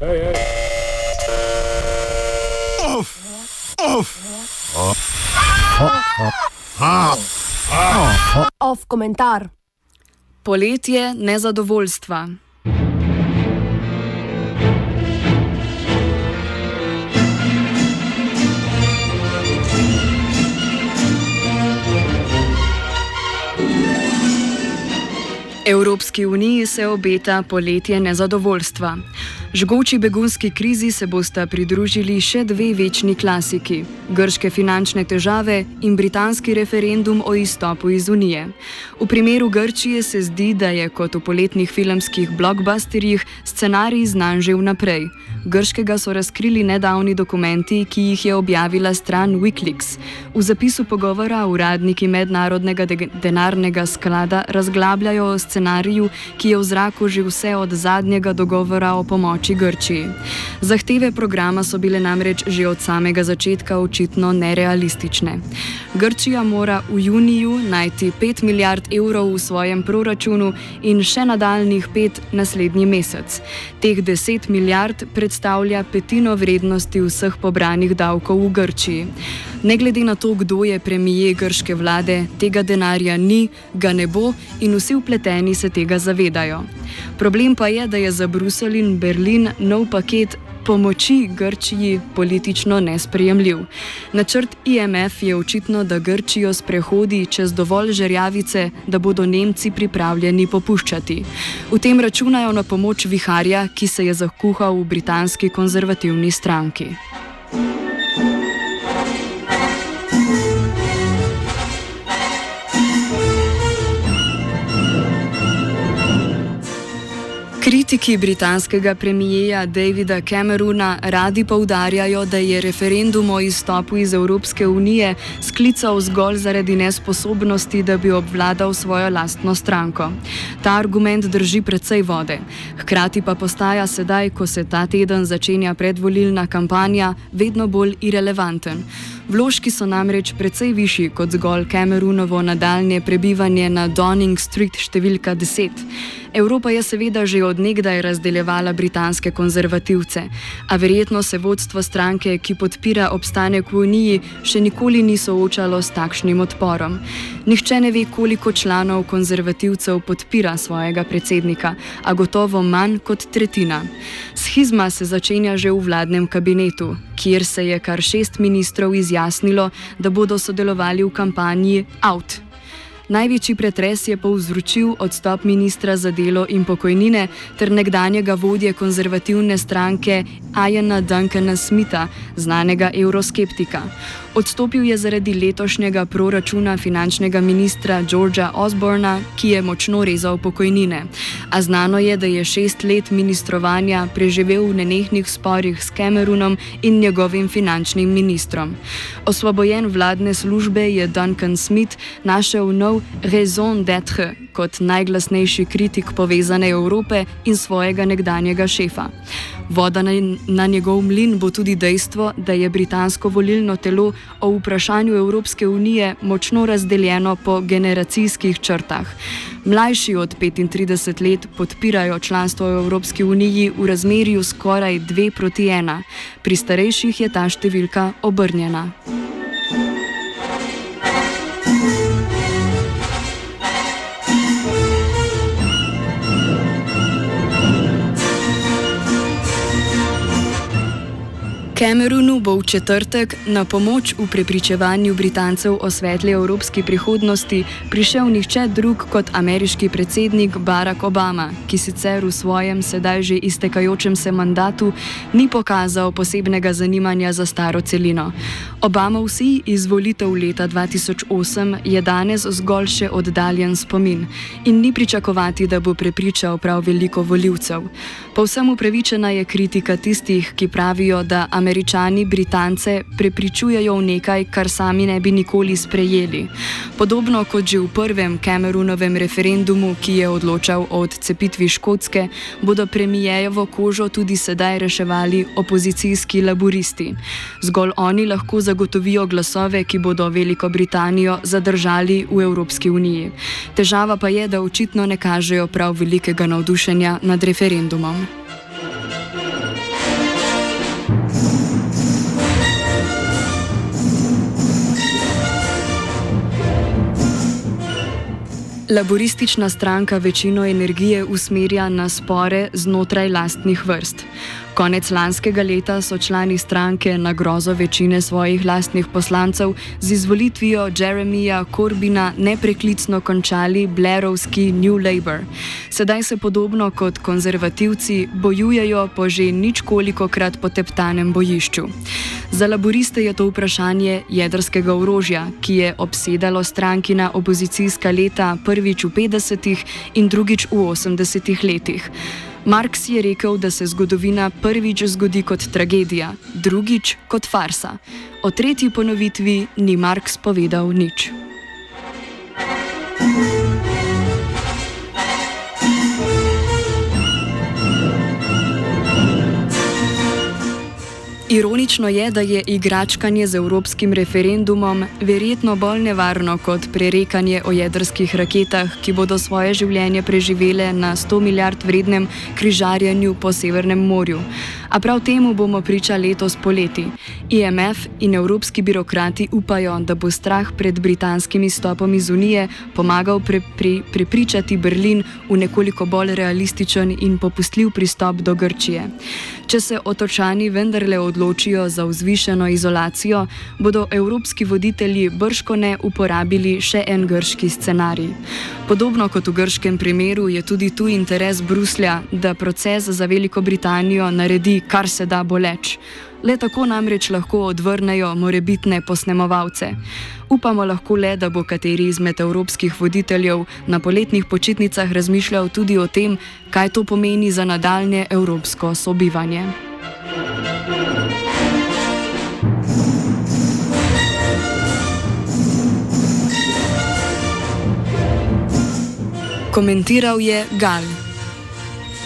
Ej, ej. Uf, uf. Off komentar. Poletje nezadovoljstva. Evropski uniji se obeta poletje nezadovoljstva. Žgoči begunski krizi se bosta pridružili še dve večni klasiki: grške finančne težave in britanski referendum o izstopu iz Unije. V primeru Grčije se zdi, da je kot v poletnih filmskih blockbusterjih scenarij znan že vnaprej. Grškega so razkrili nedavni dokumenti, ki jih je objavila stran Wikileaks. V zapisu pogovora uradniki mednarodnega de denarnega sklada razglabljajo o scenariju, ki je v zraku že vse od zadnjega dogovora o pomoči Grčiji. Zahteve programa so bile namreč že od samega začetka očitno nerealistične. Grčija mora v juniju najti 5 milijard evrov v svojem proračunu in še nadaljnih 5 naslednji mesec. Teh 10 milijard predstavlja petino vrednosti vseh pobranih davkov v Grčiji. Ne glede na to, kdo je premije grške vlade, tega denarja ni, ga ne bo in vsi upleteni se tega zavedajo. Problem pa je, da je za Bruselj in Berlin nov paket pomoči Grčiji politično nesprejemljiv. Načrt IMF je očitno, da Grčijo sprehodi čez dovolj žerjavice, da bodo Nemci pripravljeni popuščati. V tem računajo na pomoč viharja, ki se je zakuhal v britanski konzervativni stranki. Kritiki britanskega premijeja Davida Camerona radi poudarjajo, da je referendum o izstopu iz Evropske unije sklical zgolj zaradi nesposobnosti, da bi obvladal svojo lastno stranko. Ta argument drži precej vode. Hkrati pa postaja sedaj, ko se ta teden začenja predvolilna kampanja, vedno bolj irrelevanten. Vložki so namreč precej višji kot zgolj Cameronovo nadaljne prebivanje na Downing Street številka 10. Evropa je seveda že odnegdaj razdeljevala britanske konzervativce, a verjetno se vodstvo stranke, ki podpira obstanek v Uniji, še nikoli ni soočalo s takšnim odporom. Nihče ne ve, koliko članov konzervativcev podpira svojega predsednika, a gotovo manj kot tretjina. Schizma se začenja že v vladnem kabinetu, kjer se je kar šest ministrov izjasnilo, da bodo sodelovali v kampanji Out. Največji pretres je povzročil odstop ministra za delo in pokojnine ter nekdanjega vodje konzervativne stranke Ajana Duncana Smitha, znanega euroskeptika. Odstopil je zaradi letošnjega proračuna finančnega ministra Georgea Osborna, ki je močno rezal pokojnine. A znano je, da je šest let ministrovanja preživel v nenehnih sporih s Cameronom in njegovim finančnim ministrom. Osvobojen vladne službe je Duncan Smith našel nov raison d'être kot najglasnejši kritik povezane Evrope in svojega nekdanjega šefa. Voda na, na njegov mlin bo tudi dejstvo, da je britansko volilno telo o vprašanju Evropske unije močno razdeljeno po generacijskih črtah. Mlajši od 35 let podpirajo članstvo v Evropski uniji v razmerju skoraj 2 proti 1, pri starejših je ta številka obrnjena. Cameronu bo v četrtek na pomoč v prepričevanju Britancev o svetli evropski prihodnosti prišel nihče drug kot ameriški predsednik Barack Obama, ki sicer v svojem sedaj že iztekajočem se mandatu ni pokazal posebnega zanimanja za staro celino. Obama vsi izvolitev leta 2008 je danes zgolj še oddaljen spomin in ni pričakovati, da bo prepričal prav veliko voljivcev. Povsem upravičena je kritika tistih, ki pravijo, da američani Britance prepričujejo v nekaj, kar sami ne bi nikoli sprejeli. Podobno kot že v prvem Cameronovem referendumu, ki je odločal o odcepitvi Škotske, bodo premijejevo kožo tudi sedaj reševali opozicijski laboristi. Zgolj oni lahko zagotovijo glasove, ki bodo Veliko Britanijo zadržali v Evropski uniji. Težava pa je, da očitno ne kažejo prav velikega navdušenja nad referendumom. Laboristična stranka večino energije usmerja na spore znotraj lastnih vrst. Konec lanskega leta so člani stranke na grozo večine svojih lastnih poslancev z izvolitvijo Jeremija Corbina nepreklicno končali Blairovski New Labour. Sedaj se podobno kot konzervativci bojujejo po že ničkoliko krat poteptanem bojišču. Za laboriste je to vprašanje jedrskega orožja, ki je obsedalo strankina opozicijska leta prvič v 50-ih in drugič v 80-ih letih. Marks je rekel, da se zgodovina prvič zgodi kot tragedija, drugič kot farsa. O tretji ponovitvi ni Marks povedal nič. Ironično je, da je igračkanje z evropskim referendumom verjetno bolj nevarno kot prerekanje o jedrskih raketah, ki bodo svoje življenje preživele na 100 milijard vrednem križarjenju po Severnem morju. A prav temu bomo priča letos poleti. IMF in evropski birokrati upajo, da bo strah pred britanskim izstopom iz Unije pomagal pre, pre, prepričati Berlin v nekoliko bolj realističen in popustljiv pristop do Grčije. Če se otočani vendarle odločijo za vzvišeno izolacijo, bodo evropski voditelji brško ne uporabili še en grški scenarij. Podobno kot v grškem primeru je tudi tu interes Bruslja, da proces za Veliko Britanijo naredi kar se da boleč. Le tako namreč lahko odvrnejo morebitne posnemovalce. Upamo lahko le, da bo kateri izmed evropskih voditeljev na poletnih počitnicah razmišljal tudi o tem, kaj to pomeni za nadaljne evropsko sobivanje. Komentiral je Gal.